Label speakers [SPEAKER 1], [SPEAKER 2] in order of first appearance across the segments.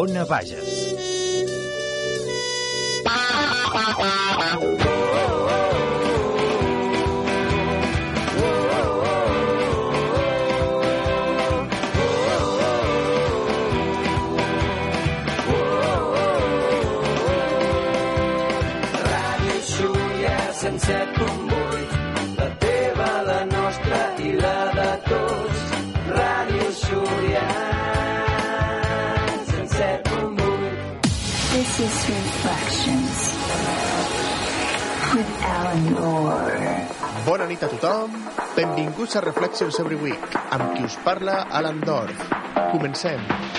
[SPEAKER 1] Ona Bages.
[SPEAKER 2] Benvinguts Reflections Every Week, amb qui us parla Alan Dorf. Comencem.
[SPEAKER 3] Comencem.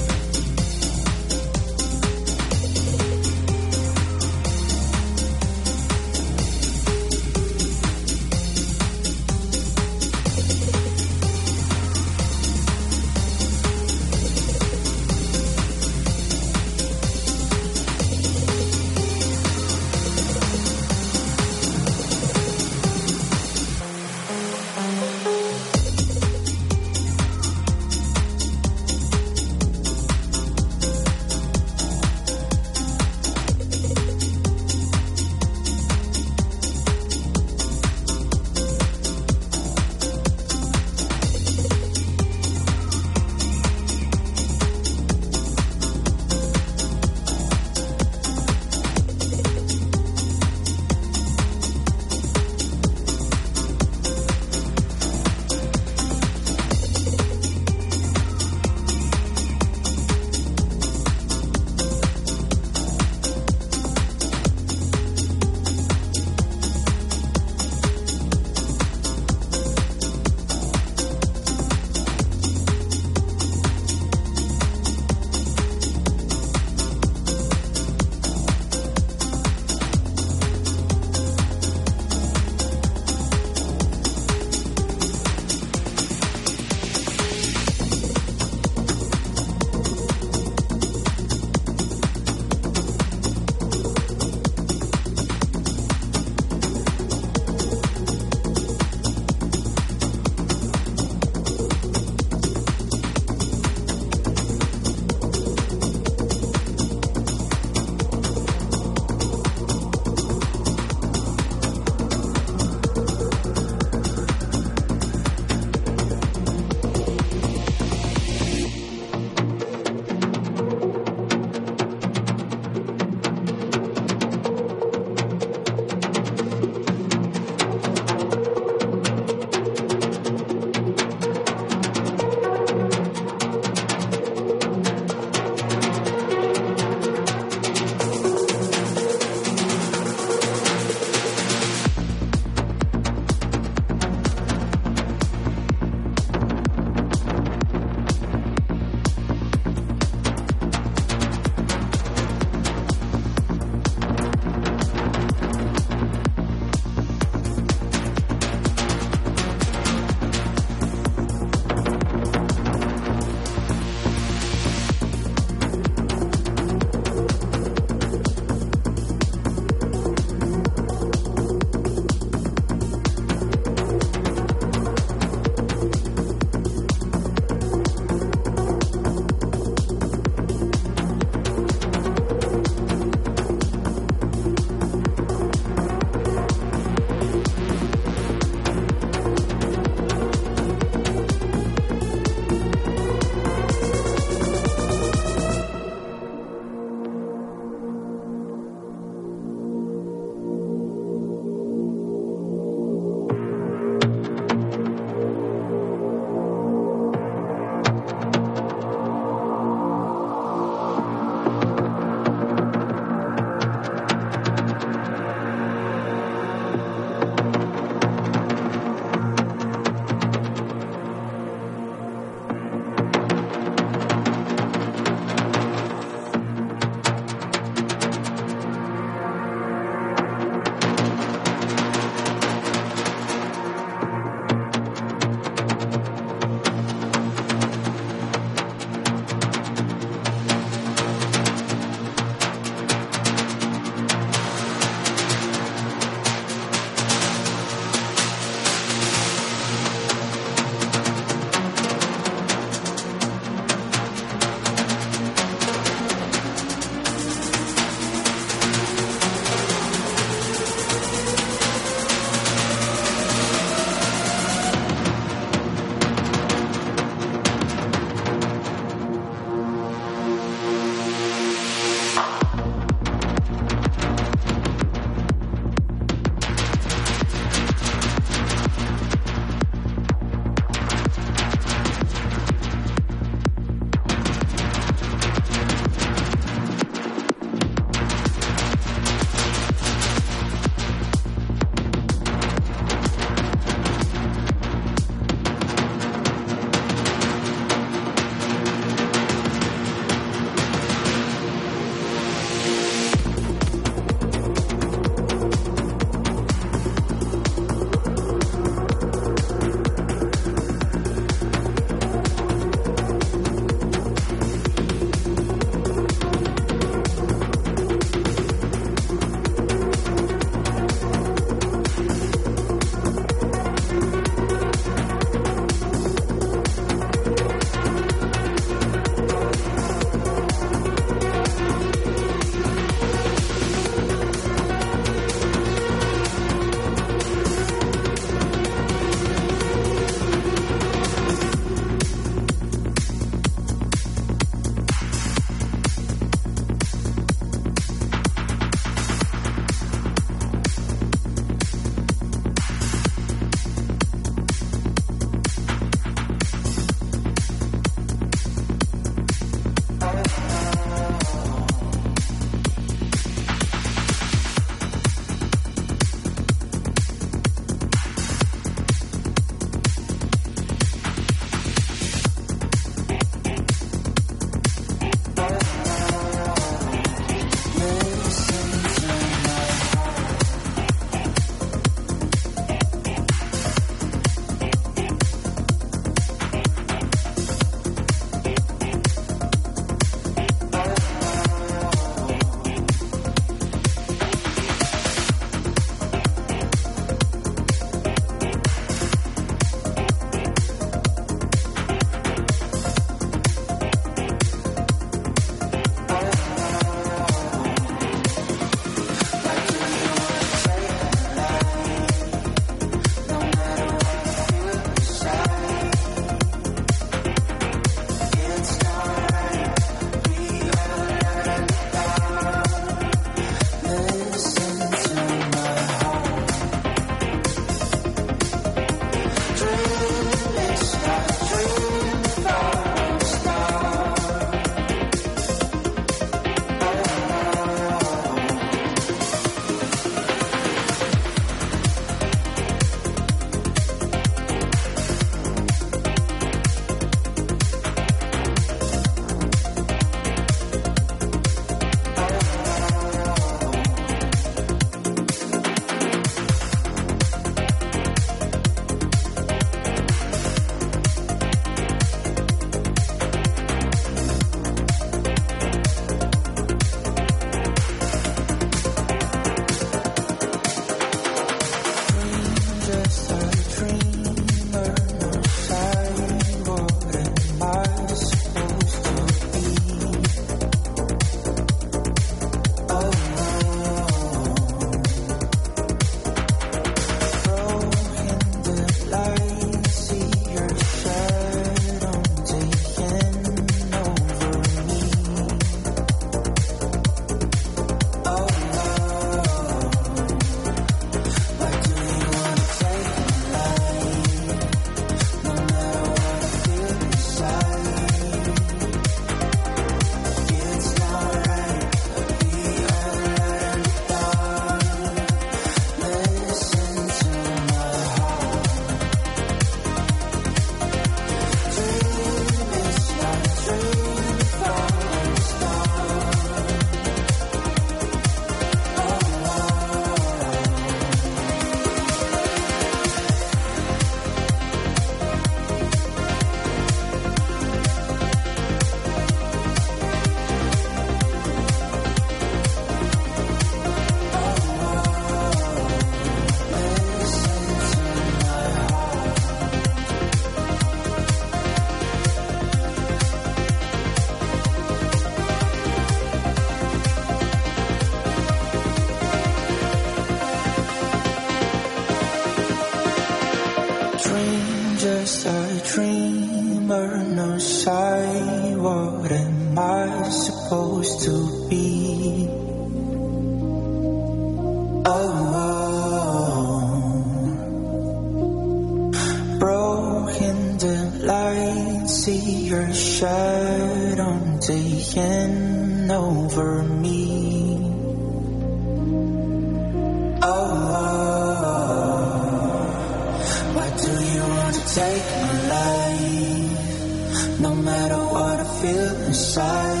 [SPEAKER 3] take my life, no matter what I feel inside.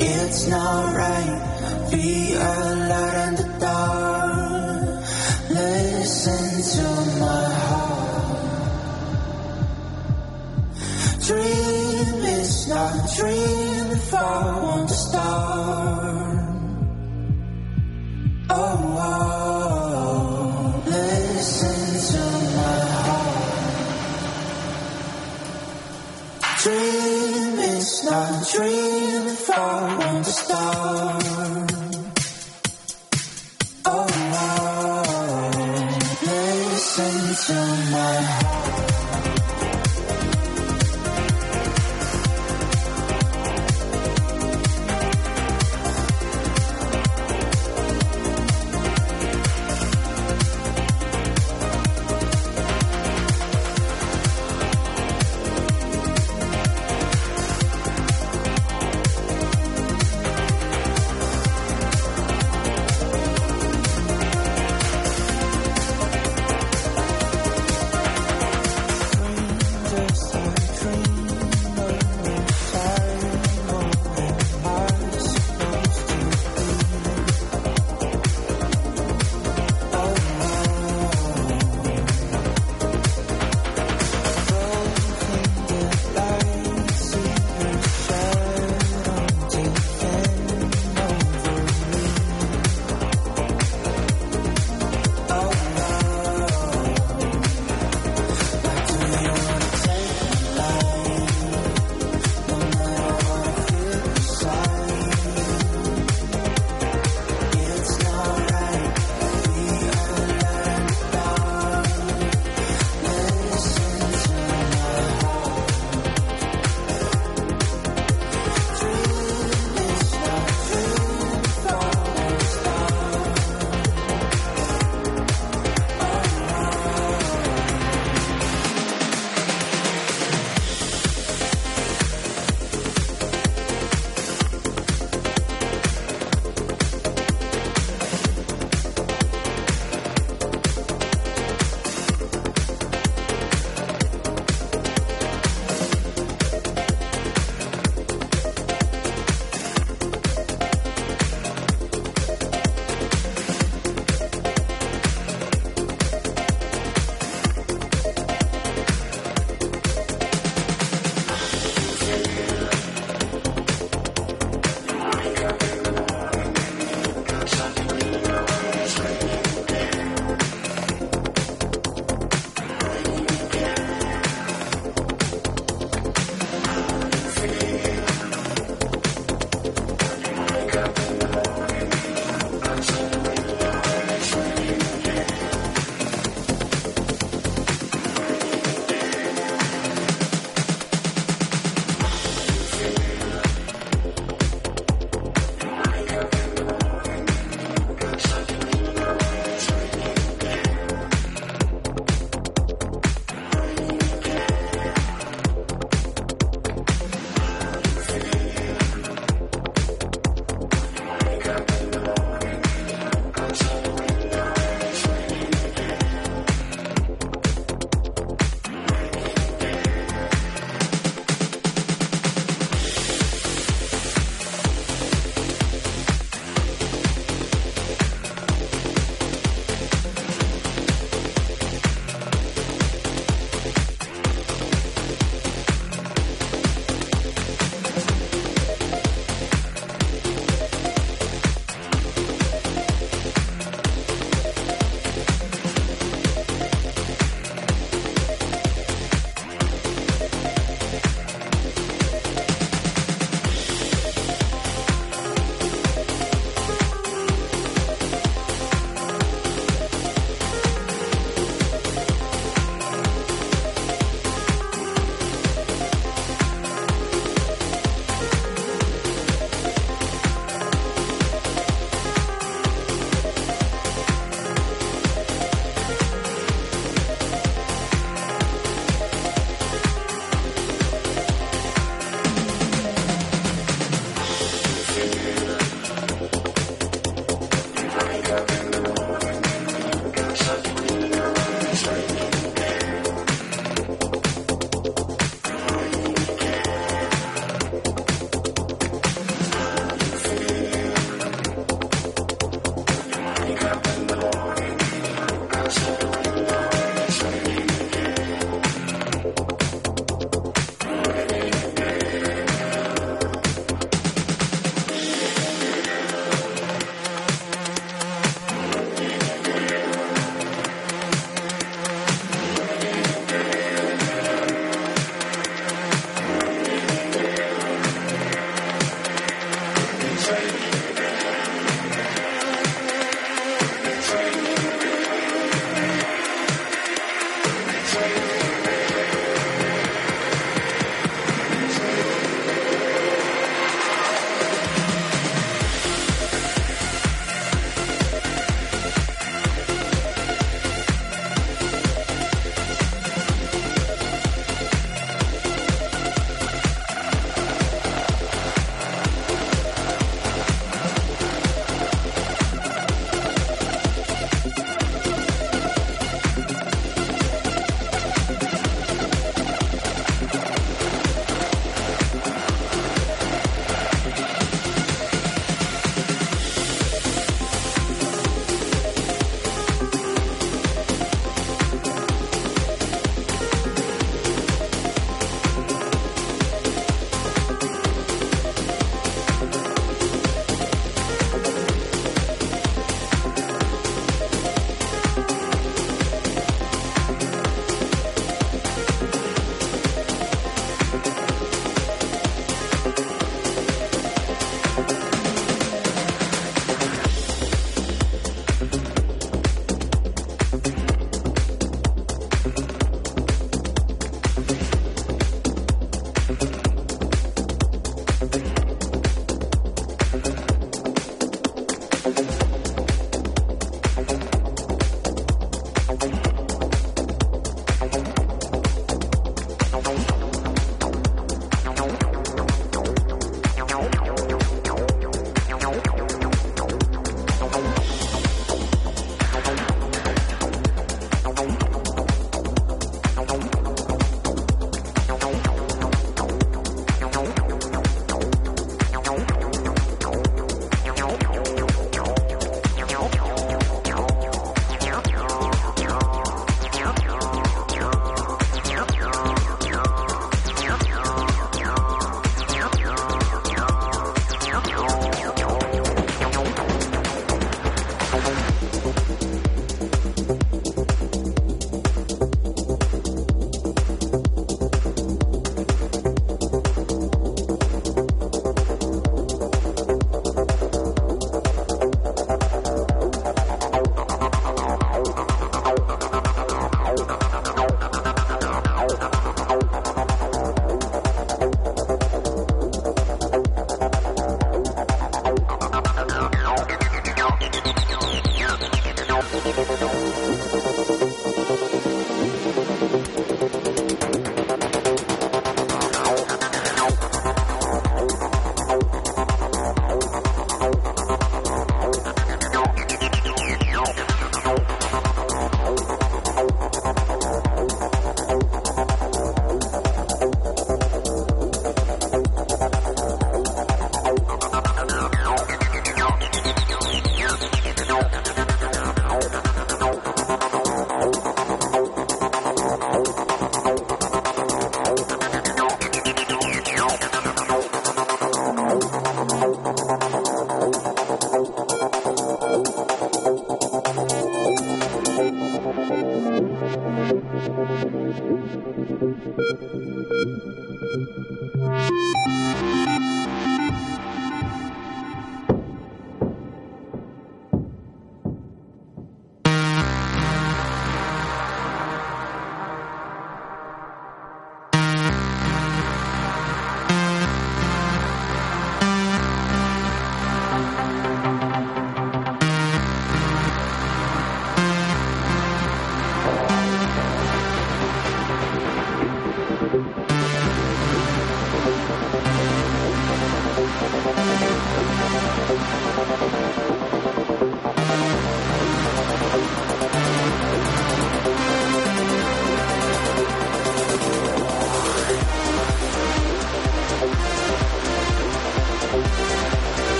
[SPEAKER 3] It's not right, be alive.